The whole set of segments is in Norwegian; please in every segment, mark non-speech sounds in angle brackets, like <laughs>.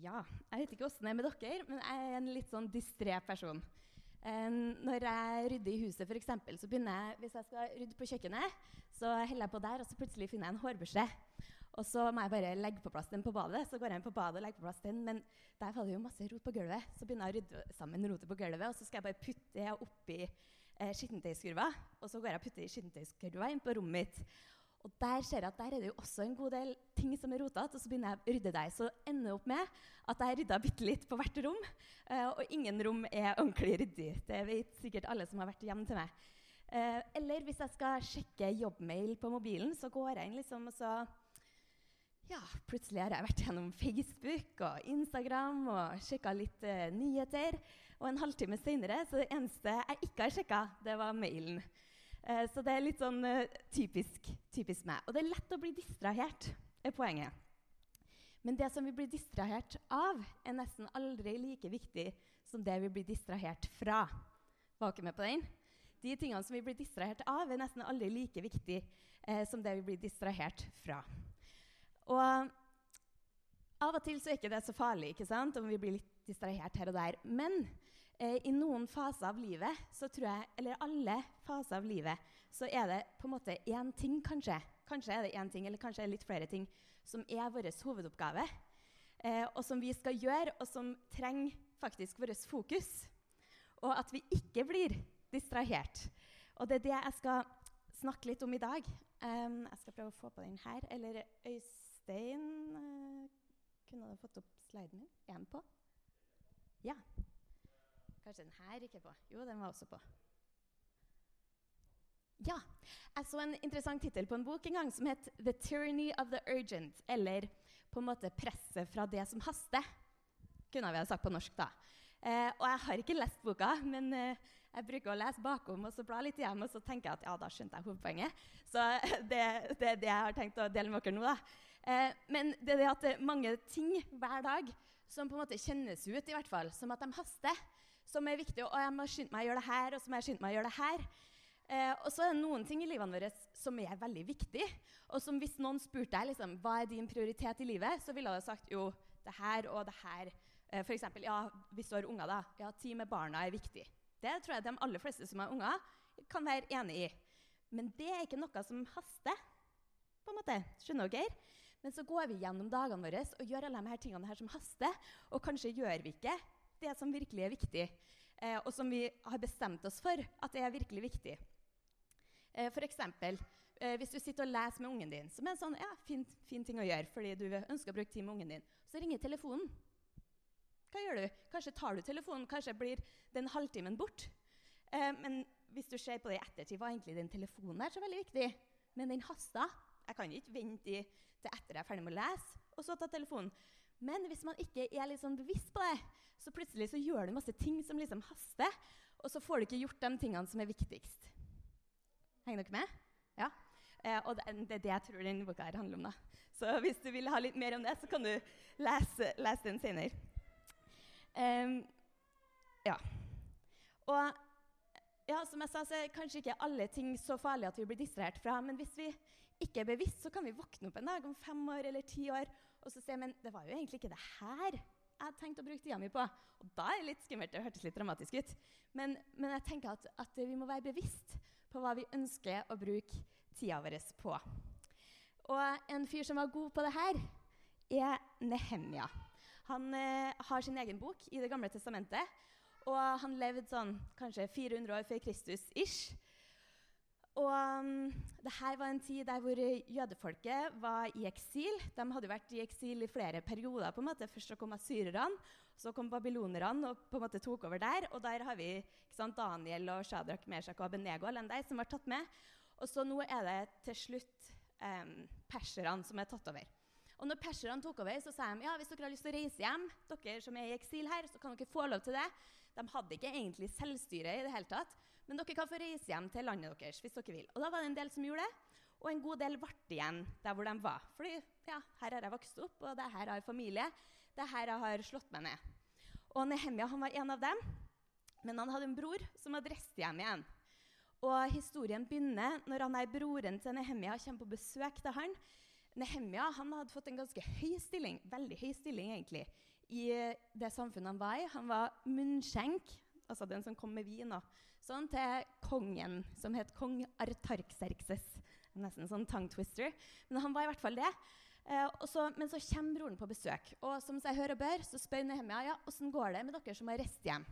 Ja, jeg vet ikke åssen det er med dere, men jeg er en litt sånn distré person. Um, når jeg rydder i huset, for eksempel, så begynner jeg, hvis jeg skal rydde på kjøkkenet, så heller jeg på der, og så plutselig finner jeg en hårbørste. Og så må jeg bare legge på plass den på badet. Så går jeg inn på badet og legger på plass den, men der det jo masse rot på gulvet. Så begynner jeg å rydde sammen rotet på gulvet, og så skal jeg bare putte det oppi eh, skittentøyskurva. Og så går jeg og putter skittentøyskurva inn på rommet mitt. Og der ser jeg at der er det jo også en god del ting som er rotete. Og så begynner jeg å rydde der. Så ender det opp med at jeg rydda bitte litt på hvert rom. Uh, og ingen rom er ordentlig ryddig. Det vet sikkert alle som har vært hjemme til meg. Uh, eller hvis jeg skal sjekke jobbmail på mobilen, så går jeg inn liksom og så ja, plutselig har jeg vært gjennom Facebook og Instagram og sjekka litt uh, nyheter. Og en halvtime seinere så det eneste jeg ikke har sjekka, det var mailen. Eh, så det er litt sånn eh, typisk, typisk meg. Og det er lett å bli distrahert, er poenget. Men det som vi blir distrahert av, er nesten aldri like viktig som det vi blir distrahert fra. Var dere med på den? De tingene som vi blir distrahert av, er nesten aldri like viktig eh, som det vi blir distrahert fra. Og av og til så er ikke det så farlig ikke sant? om vi blir litt distrahert her og der. Men i noen faser av livet, så tror jeg, eller alle faser av livet, så er det på en måte én ting, kanskje. Kanskje er det én ting, eller kanskje er det litt flere ting, som er vår hovedoppgave. Eh, og som vi skal gjøre, og som trenger faktisk vårt fokus. Og at vi ikke blir distrahert. Og det er det jeg skal snakke litt om i dag. Um, jeg skal prøve å få på den her. Eller Øystein uh, Kunne du fått opp sliden min? Er den på? Ja. Kanskje den her ikke på? Jo, den var også på. Ja. Jeg så en interessant tittel på en bok en gang som het 'The Tyranny of the Urgent'. Eller på en måte 'Presset fra det som haster'. Kunne vi ha sagt på norsk, da. Eh, og jeg har ikke lest boka, men eh, jeg bruker å lese bakom og så bla litt hjem, og så tenker jeg at ja, da skjønte jeg hovedpoenget. Så <laughs> det, det er det jeg har tenkt å dele med dere nå. da. Eh, men det er det at det mange ting hver dag som på en måte kjennes ut, i hvert fall, som at de haster som er viktig. Og jeg må skynde meg å gjøre det her, og så må jeg skynde meg å gjøre det her. Eh, og så er det noen ting i livene våre som er veldig viktig. Og som hvis noen spurte deg liksom, hva er din prioritet i livet, så ville du sagt jo det her og det her. Eh, eksempel, ja, hvis du har unger, da. Ja, tid med barna er viktig. Det tror jeg de aller fleste som har unger, kan være enig i. Men det er ikke noe som haster. på en måte. Skjønner dere? Men så går vi gjennom dagene våre og gjør alle de her tingene her som haster. Og kanskje gjør vi ikke det som virkelig er viktig, eh, og som vi har bestemt oss for at det er virkelig viktig. Eh, F.eks. Eh, hvis du sitter og leser med ungen din, som er en sånn, ja, fin, fin, ting å gjøre fordi du ønsker å bruke tid med ungen din, så ringer telefonen. Hva gjør du? Kanskje tar du telefonen, kanskje blir den halvtimen bort. Eh, men hvis du ser på det i ettertid, var egentlig den telefonen her så veldig viktig? Men den hasta. Jeg kan ikke vente til etter jeg er ferdig med å lese, og så ta telefonen. Men hvis man ikke er litt sånn bevisst på det, så plutselig så gjør du masse ting som liksom haster, og så får du ikke gjort de tingene som er viktigst. Henger dere med? Ja? Eh, og det, det, er det jeg tror denne boka her handler om. da. Så hvis du vil ha litt mer om det, så kan du lese, lese den senere. Um, ja. Og ja, som jeg sa, så er kanskje ikke alle ting så farlige at vi blir distrahert fra. Men hvis vi ikke er bevisst, så kan vi våkne opp en dag om fem år eller ti år og så sier jeg men det var jo egentlig ikke det her jeg hadde tenkt å bruke tida mi på. Og da er det litt skummelt. Det hørtes litt dramatisk ut. Men, men jeg tenker at, at, vi må være bevisst på hva vi ønsker å bruke tida vår på. Og en fyr som var god på det her, er Nehemia. Han eh, har sin egen bok i Det gamle testamentet. Og han levde sånn kanskje 400 år før Kristus ish. Og um, det her var en tid der hvor jødefolket var i eksil. De hadde vært i eksil i flere perioder. på en måte. Først så kom asyrerne, så kom babylonerne og på en måte tok over der. Og der har vi sant, Daniel og Shadrach, Meshach og Abenego de som var tatt med. Og så nå er det til slutt um, perserne som er tatt over. Og når perserne tok over, så sa de ja, hvis dere har lyst til å reise hjem, dere som er i eksil her, så kan dere få lov til det. De hadde ikke egentlig selvstyre i det hele tatt, men dere kan få reise hjem til landet deres hvis dere vil. Og da var det en del som gjorde det, og en god del ble igjen der hvor de var. Fordi ja, her har jeg vokst opp, og det her har jeg familie. Det her jeg har slått meg ned. Og Nehemia han var en av dem, men han hadde en bror som hadde reist hjem igjen. Og historien begynner når han er broren til Nehemia kommer på besøk til han Nehemia han hadde fått en ganske høy stilling veldig høy stilling egentlig, i det samfunnet han var i. Han var munnskjenk, altså den som kom med vin, da, sånn, til kongen, som het kong Artarkserkses. Nesten sånn tongue twister. Men han var i hvert fall det. Eh, så, men så kommer broren på besøk, og som seg hør og bør, så spør Nehemia ja, åssen går det med dere som har reist hjem.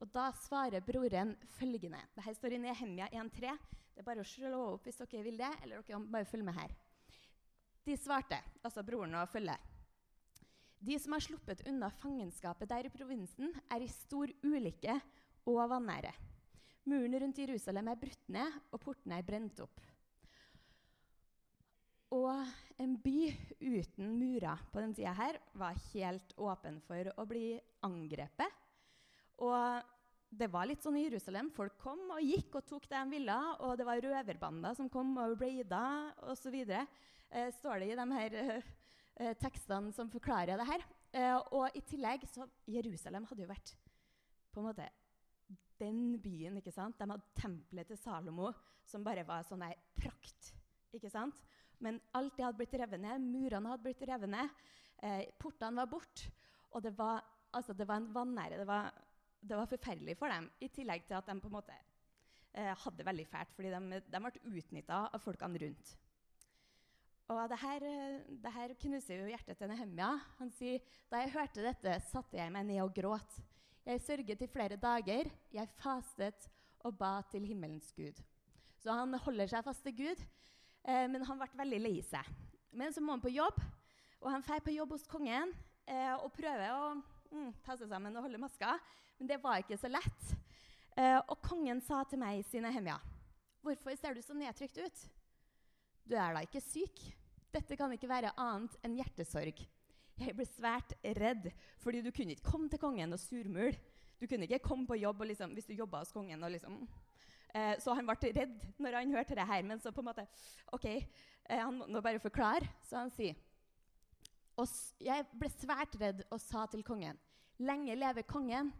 Og da svarer broren følgende. Dette står i Nehemia 1,3. Det er bare å slå opp hvis dere vil det, eller dere kan bare følge med her. De svarte, altså broren og følget. De som har sluppet unna fangenskapet der i provinsen, er i stor ulykke og vanære. Muren rundt Jerusalem er brutt ned, og portene er brent opp. Og en by uten murer på den tida her var helt åpen for å bli angrepet. Og det var litt sånn i Jerusalem. Folk kom og gikk og tok det de ville. Og det var røverbander som kom og raida osv. Eh, står det i de her eh, eh, tekstene som forklarer det her. Eh, og i tillegg så Jerusalem hadde jo vært på en måte den byen. ikke sant? De hadde tempelet til Salomo, som bare var sånn der prakt. ikke sant? Men alt det hadde blitt revet ned. Murene hadde blitt revet ned. Eh, portene var borte. Og det var, altså, det var en vanære. Det var, det var, forferdelig for dem. I tillegg til at de på en måte eh, hadde det veldig fælt, fordi de, de ble utnytta av folkene rundt. Og det her, det her, knuser jo hjertet til Nehemja. Han sier da jeg hørte dette, satte jeg meg ned og gråt. Jeg sørget i flere dager. Jeg fastet og ba til himmelens Gud. Så han holder seg fast til Gud. Eh, men han ble veldig lei seg. Men så må han på jobb, og han drar på jobb hos kongen eh, og prøver å mm, ta seg sammen og holde maska. Men det var ikke så lett. Eh, og kongen sa til meg i sine hemja, 'Hvorfor ser du så nedtrykt ut?' 'Du er da ikke syk?' 'Dette kan ikke være annet enn hjertesorg.' Jeg ble svært redd, fordi du kunne ikke komme til kongen og surmule. Du kunne ikke komme på jobb liksom, hvis du jobba hos kongen liksom Eh, så han ble redd når han hørte det her. Men så på en måte OK, eh, han må bare forklare. Så han sier og Jeg ble svært redd og sa til kongen, lenge leve kongen.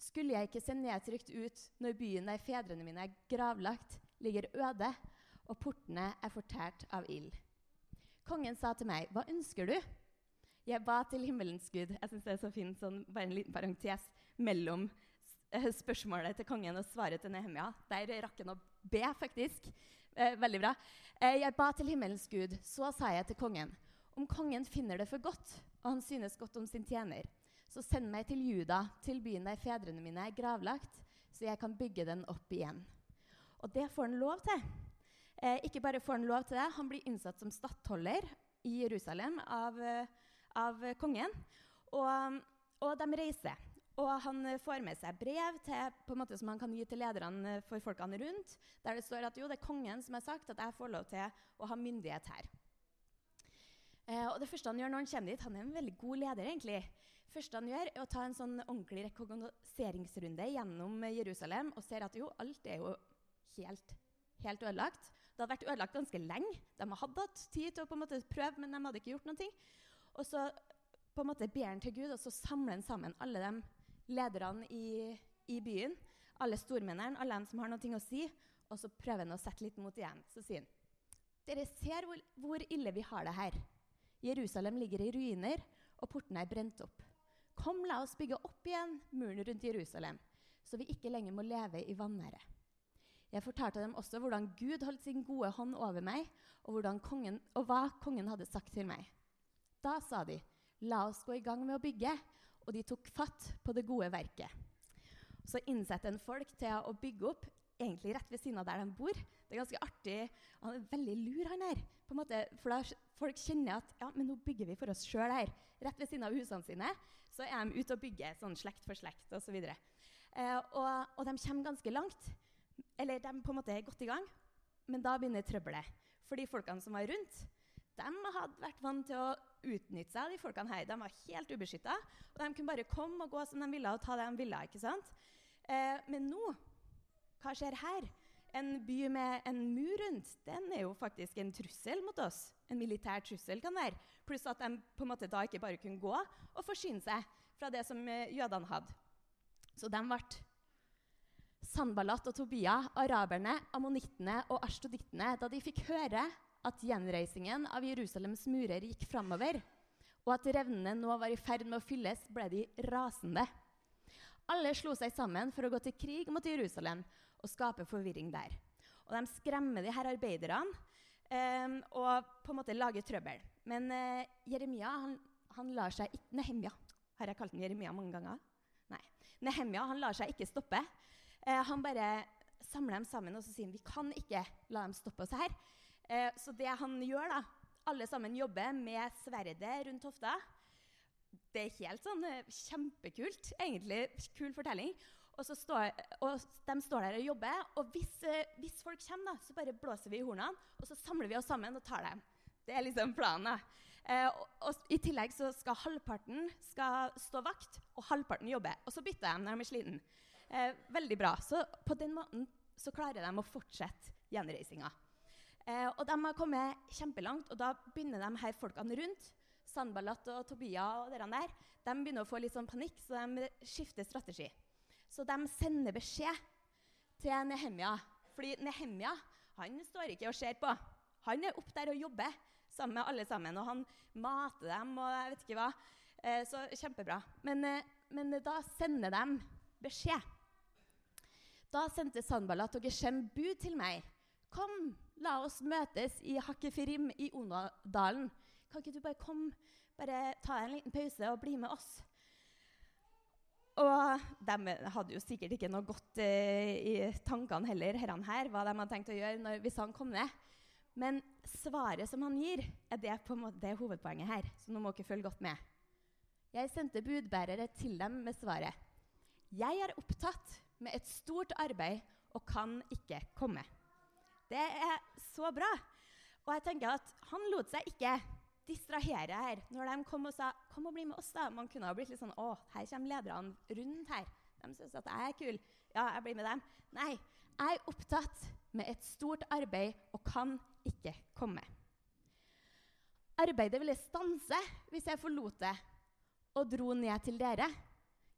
Skulle jeg ikke se nedtrykt ut når byen der fedrene mine er gravlagt, ligger øde, og portene er fortært av ild? Kongen sa til meg, hva ønsker du? Jeg ba til himmelens Gud. Jeg synes det er så fint, sånn, Bare en liten parentes mellom Eh, spørsmålet til kongen og svaret til Nehemia. Der rakk han å be, faktisk. Eh, veldig bra. Eh, jeg ba til himmelens Gud. Så sa jeg til kongen, om kongen finner det for godt, og han synes godt om sin tjener, så send meg til Juda, til byen der fedrene mine er gravlagt, så jeg kan bygge den opp igjen. Og det får han lov til. Eh, ikke bare får han lov til det, han blir innsatt som stattholder i Jerusalem av, eh, av kongen. Og, og de reiser. Og han får med seg brev til, på en måte som han kan gi til lederne for folkene rundt, der det står at jo, det er kongen som har sagt at jeg får lov til å ha myndighet her. Eh, og det første han gjør når han kommer dit, han er en veldig god leder, egentlig. Første han gjør, er å ta en sånn ordentlig rekognoseringsrunde gjennom Jerusalem og ser at jo, alt er jo helt, helt ødelagt. Det hadde vært ødelagt ganske lenge. De hadde hatt tid til å på en måte prøve, men de hadde ikke gjort noe. Og så på en måte ber han til Gud, og så samler han sammen alle de lederne i, i byen, alle stormennene, alle dem som har noe å si, og så prøver han å sette litt mot igjen. Så sier han dere ser hvor, hvor ille vi har det her. Jerusalem ligger i ruiner, og portene er brent opp. Kom, la oss bygge opp igjen muren rundt Jerusalem, så vi ikke lenger må leve i vanære. Jeg fortalte dem også hvordan Gud holdt sin gode hånd over meg, og, kongen, og hva kongen hadde sagt til meg. Da sa de, la oss gå i gang med å bygge, og de tok fatt på det gode verket. Så innsetter en folk til å bygge opp egentlig rett ved siden av der de bor. Det er ganske artig. Han er veldig lur, han her. på en måte, For da folk kjenner at ja, men nå bygger vi for oss sjøl her. Rett ved siden av husene sine så er de ute og bygger sånn slekt for slekt osv. Og, eh, og, og de kommer ganske langt. Eller de på en måte er godt i gang. Men da begynner trøbbelet. For de folkene som var rundt, de hadde vært vant til å utnytte seg av de folkene her. De var helt ubeskytta, og de kunne bare komme og gå som de ville og ta det de ville. ikke sant? Eh, men nå, hva skjer her? En by med en mur rundt, den er jo faktisk en trussel mot oss. En militær trussel kan være. Pluss at de på en måte da ikke bare kunne gå og forsyne seg fra det som eh, jødene hadde. Så de ble Sanballat og Tobia, araberne, ammonittene og arstodittene, da de fikk høre at gjenreisingen av Jerusalems murer gikk framover, og at revnene nå var i ferd med å fylles, ble de rasende. Alle slo seg sammen for å gå til krig mot Jerusalem og skape forvirring der. Og de skremmer de her arbeiderne eh, og på en måte lager trøbbel. Men eh, Jeremia han, han lar seg ikke Nehemia. Har jeg kalt den Jeremia mange ganger? Nei. Nehemia han lar seg ikke stoppe. Eh, han bare samler dem sammen og så sier han, vi kan ikke la dem stoppe oss her. Eh, så det han gjør, da Alle sammen jobber med sverdet rundt hofta. Det er helt sånn eh, kjempekult. Egentlig kul fortelling. Og, står, og de står der og jobber. Og hvis, eh, hvis folk kommer, da, så bare blåser vi i hornene, og så samler vi oss sammen og tar dem. Det er liksom planen. da. Eh, og, og, I tillegg så skal halvparten skal stå vakt, og halvparten jobbe. Og så bytter de når de er sliten. Eh, veldig bra. Så på den måten så klarer de å fortsette gjenreisinga. Eh, og de har kommet kjempelangt, og da begynner de her folkene rundt Sandballat og Tobia og der, de begynner å få litt sånn panikk, så de skifter strategi. Så de sender beskjed til Nehemia. Fordi Nehemia han står ikke og ser på. Han er opp der og jobber sammen med alle sammen. Og han mater dem og jeg vet ikke hva. Eh, så kjempebra. Men, eh, men da sender de beskjed. Da sendte Sandballat og Geshem bud til meg. Kom, la oss møtes i Hakkefirim i Onadalen. Kan ikke du bare komme, bare ta en liten pause og bli med oss? Og de hadde jo sikkert ikke noe godt eh, i tankene heller, herrene her, hva de hadde tenkt å gjøre når, hvis han kom ned. Men svaret som han gir, er det, måte, det er hovedpoenget her. Så nå må dere følge godt med. Jeg sendte budbærere til dem med svaret. Jeg er opptatt med et stort arbeid og kan ikke komme. Det er så bra. Og jeg tenker at han lot seg ikke distrahere her. Når de kom og sa 'kom og bli med oss', da. Man kunne ha blitt litt sånn 'Å, her kommer lederne rundt her'. De syns at jeg er kul. Ja, jeg blir med dem. Nei, jeg er opptatt med et stort arbeid og kan ikke komme. Arbeidet ville stanse hvis jeg forlot det og dro ned til dere.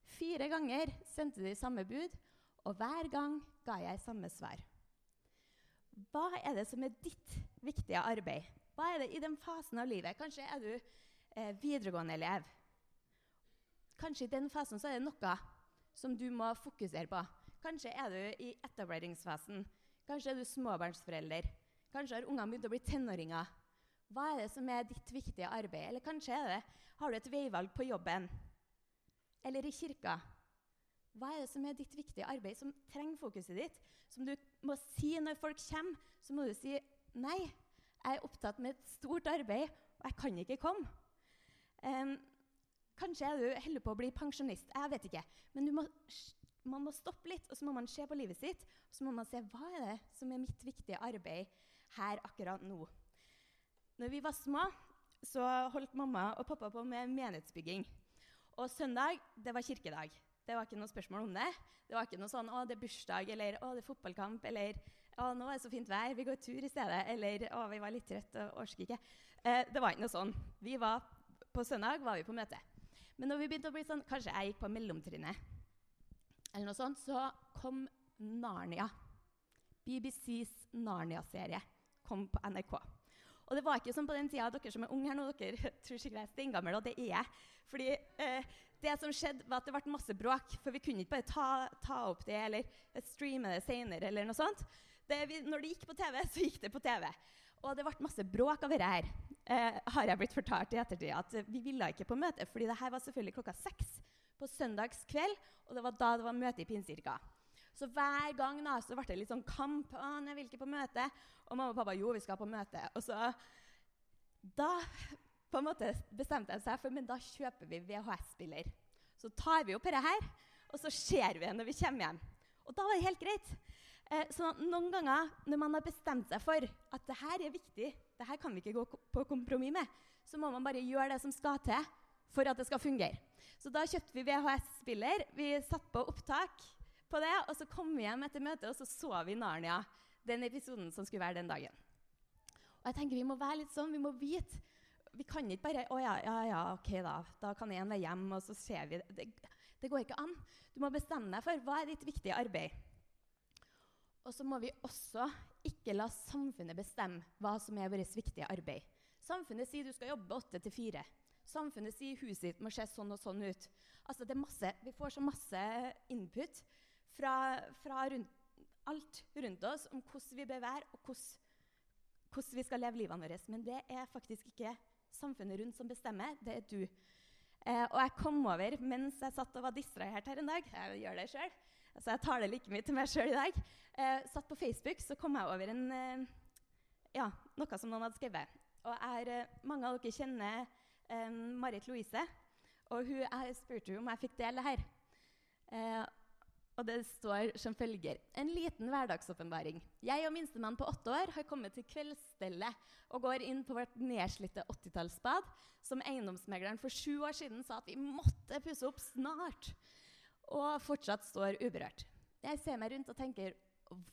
Fire ganger sendte de samme bud, og hver gang ga jeg samme svar. Hva er det som er ditt viktige arbeid? Hva er det i den fasen av livet? Kanskje er du eh, videregående elev. Kanskje i den fasen så er det noe som du må fokusere på. Kanskje er du i etableringsfasen. Kanskje er du småbarnsforelder. Kanskje har ungene begynt å bli tenåringer. Hva er det som er ditt viktige arbeid? Eller kanskje det, har du et veivalg på jobben eller i kirka. Hva er det som er ditt viktige arbeid, som trenger fokuset ditt? Som du må si når folk kommer, så må du si nei. Jeg er opptatt med et stort arbeid, og jeg kan ikke komme. Um, kanskje er du holder på å bli pensjonist. Jeg vet ikke. Men må, man må stoppe litt, og så må man se på livet sitt. Og så må man se hva er det som er mitt viktige arbeid her akkurat nå. Når vi var små, så holdt mamma og pappa på med menighetsbygging. Og søndag, det var kirkedag. Det var ikke noe spørsmål om det. Det var ikke noe sånn 'Å, det er bursdag', eller 'Å, det er fotballkamp', eller 'Å, nå er det så fint vær, vi går tur i stedet', eller 'Å, vi var litt trøtte og orker ikke'. Eh, det var ikke noe sånn. Vi var, på søndag var vi på møte. Men når vi begynte å bli sånn, kanskje jeg gikk på mellomtrinnet, eller noe sånt, så kom Narnia. BBCs Narnia-serie kom på NRK. Og det var ikke som på den tida dere som er unge her nå, dere <laughs> tror sikkert jeg er steingammel, og det er jeg. Fordi eh, det som skjedde, var at det ble masse bråk. For vi kunne ikke bare ta, ta opp det eller streame det senere. eller noe sånt. Det, vi, når det gikk på TV, <laughs> så gikk det på TV. Og det ble masse bråk av dette her. Eh, har jeg blitt fortalt i ettertid at vi ville ikke på møte, fordi det her var selvfølgelig klokka seks på søndagskveld, og det var da det var møte i Pinsekirka. Så hver gang da, så ble det litt sånn kamp. 'Å, jeg vil ikke på møte.' Og mamma og pappa 'Jo, vi skal på møte.' Og så Da på en måte bestemte de seg for men da kjøper vi VHS-spiller. Så tar vi opp dette her, og så ser vi det når vi kommer hjem. Og da var det helt greit. Eh, så noen ganger når man har bestemt seg for at det her er viktig, det her kan vi ikke gå på kompromiss med, så må man bare gjøre det som skal til for at det skal fungere. Så da kjøpte vi VHS-spiller. Vi satte på opptak på det, og så kom vi hjem etter møtet, og så så vi Narnia, den episoden som skulle være den dagen. Og jeg tenker Vi må være litt sånn, vi må vite vi kan ikke bare Å ja, ja, ja, OK, da. Da kan én være hjemme, og så ser vi det. det. går ikke an. Du må bestemme deg for hva er ditt viktige arbeid. Og så må vi også ikke la samfunnet bestemme hva som er vårt viktige arbeid. Samfunnet sier du skal jobbe åtte til fire. Samfunnet sier huset ditt må se sånn og sånn ut. Altså, det er masse, vi får så masse input fra, fra rundt, alt rundt oss om hvordan vi bør være, og hvordan, vi skal leve livene våre. Men det er faktisk ikke samfunnet rundt som bestemmer, det er du. Eh, og jeg kom over mens jeg satt og var distrahert her en dag Jeg gjør det sjøl. Altså, jeg taler like mye til meg sjøl i dag. Eh, satt på Facebook, så kom jeg over en, eh, ja, noe som noen hadde skrevet. Og er, eh, mange av dere kjenner eh, Marit Louise. Og hun, jeg spurte om jeg fikk dele det her. Og det står som følger En liten hverdagsåpenbaring. Jeg og minstemann på åtte år har kommet til kveldsstellet og går inn på vårt nedslitte 80-tallsbad, som eiendomsmegleren for sju år siden sa at vi måtte pusse opp snart, og fortsatt står uberørt. Jeg ser meg rundt og tenker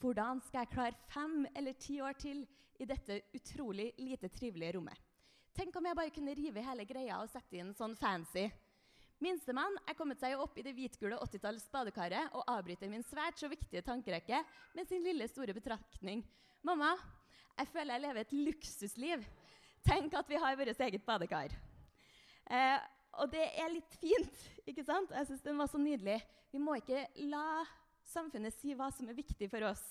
hvordan skal jeg klare fem eller ti år til i dette utrolig lite trivelige rommet? Tenk om jeg bare kunne rive hele greia og sette inn sånn fancy Minstemann er kommet seg opp i det hvitgule 80-talls badekaret og avbryter min svært så viktige tankerekke med sin lille, store betraktning. Mamma, jeg føler jeg lever et luksusliv. Tenk at vi har vårt eget badekar. Eh, og det er litt fint, ikke sant? Jeg syns den var så nydelig. Vi må ikke la samfunnet si hva som er viktig for oss.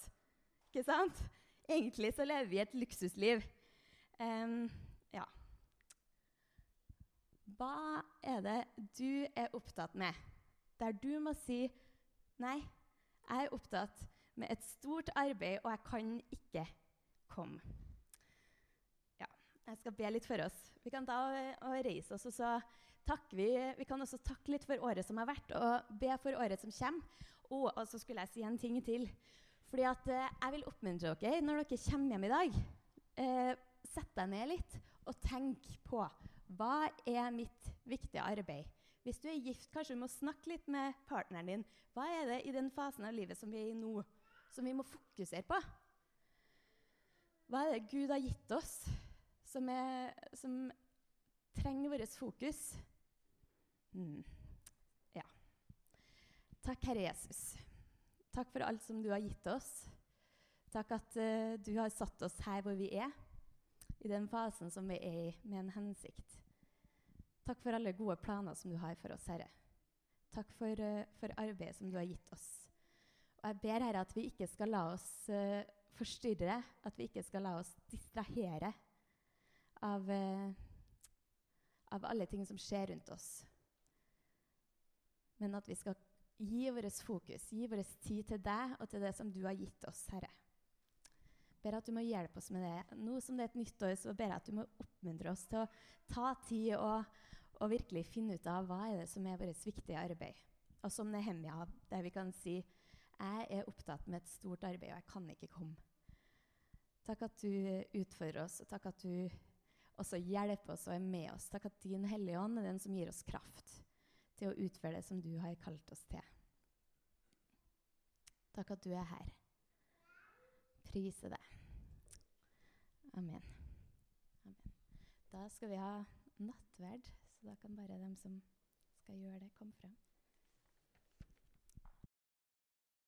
Ikke sant? Egentlig så lever vi et luksusliv. Ja. Hva er det du er opptatt med, der du må si Nei, jeg er opptatt med et stort arbeid, og jeg kan ikke komme. Ja, jeg skal be litt for oss. Vi kan og reise oss, og så takker vi Vi kan også takke litt for året som har vært, og be for året som kommer. Og, og så skulle jeg si en ting til. Fordi at eh, Jeg vil oppmuntre dere når dere kommer hjem i dag. Eh, Sett deg ned litt og tenk på hva er mitt viktige arbeid? Hvis du er gift, kanskje du må snakke litt med partneren din. Hva er det i den fasen av livet som vi er i nå, som vi må fokusere på? Hva er det Gud har gitt oss, som, er, som trenger vårt fokus? Mm. Ja. Takk, Herre Jesus. Takk for alt som du har gitt oss. Takk at uh, du har satt oss her hvor vi er, i den fasen som vi er i, med en hensikt. Takk for alle gode planer som du har for oss, Herre. Takk for, uh, for arbeidet som du har gitt oss. Og jeg ber Herre at vi ikke skal la oss uh, forstyrre, at vi ikke skal la oss distrahere av, uh, av alle ting som skjer rundt oss. Men at vi skal gi vårt fokus, gi vår tid til deg og til det som du har gitt oss, Herre. Ber at du må hjelpe oss med det. Nå som det er et nytt år, så ber jeg at du må oppmuntre oss til å ta tid og og virkelig finne ut av hva er det som er vårt viktige arbeid. Og som Nehemja, der vi kan si jeg er opptatt med et stort arbeid, og jeg kan ikke komme. Takk at du utfordrer oss, og takk at du også hjelper oss og er med oss. Takk at din Hellige Ånd er den som gir oss kraft til å utføre det som du har kalt oss til. Takk at du er her. Prise deg. Amen. Amen. Da skal vi ha nattverd. Så da kan bare dem som skal gjøre det, komme frem.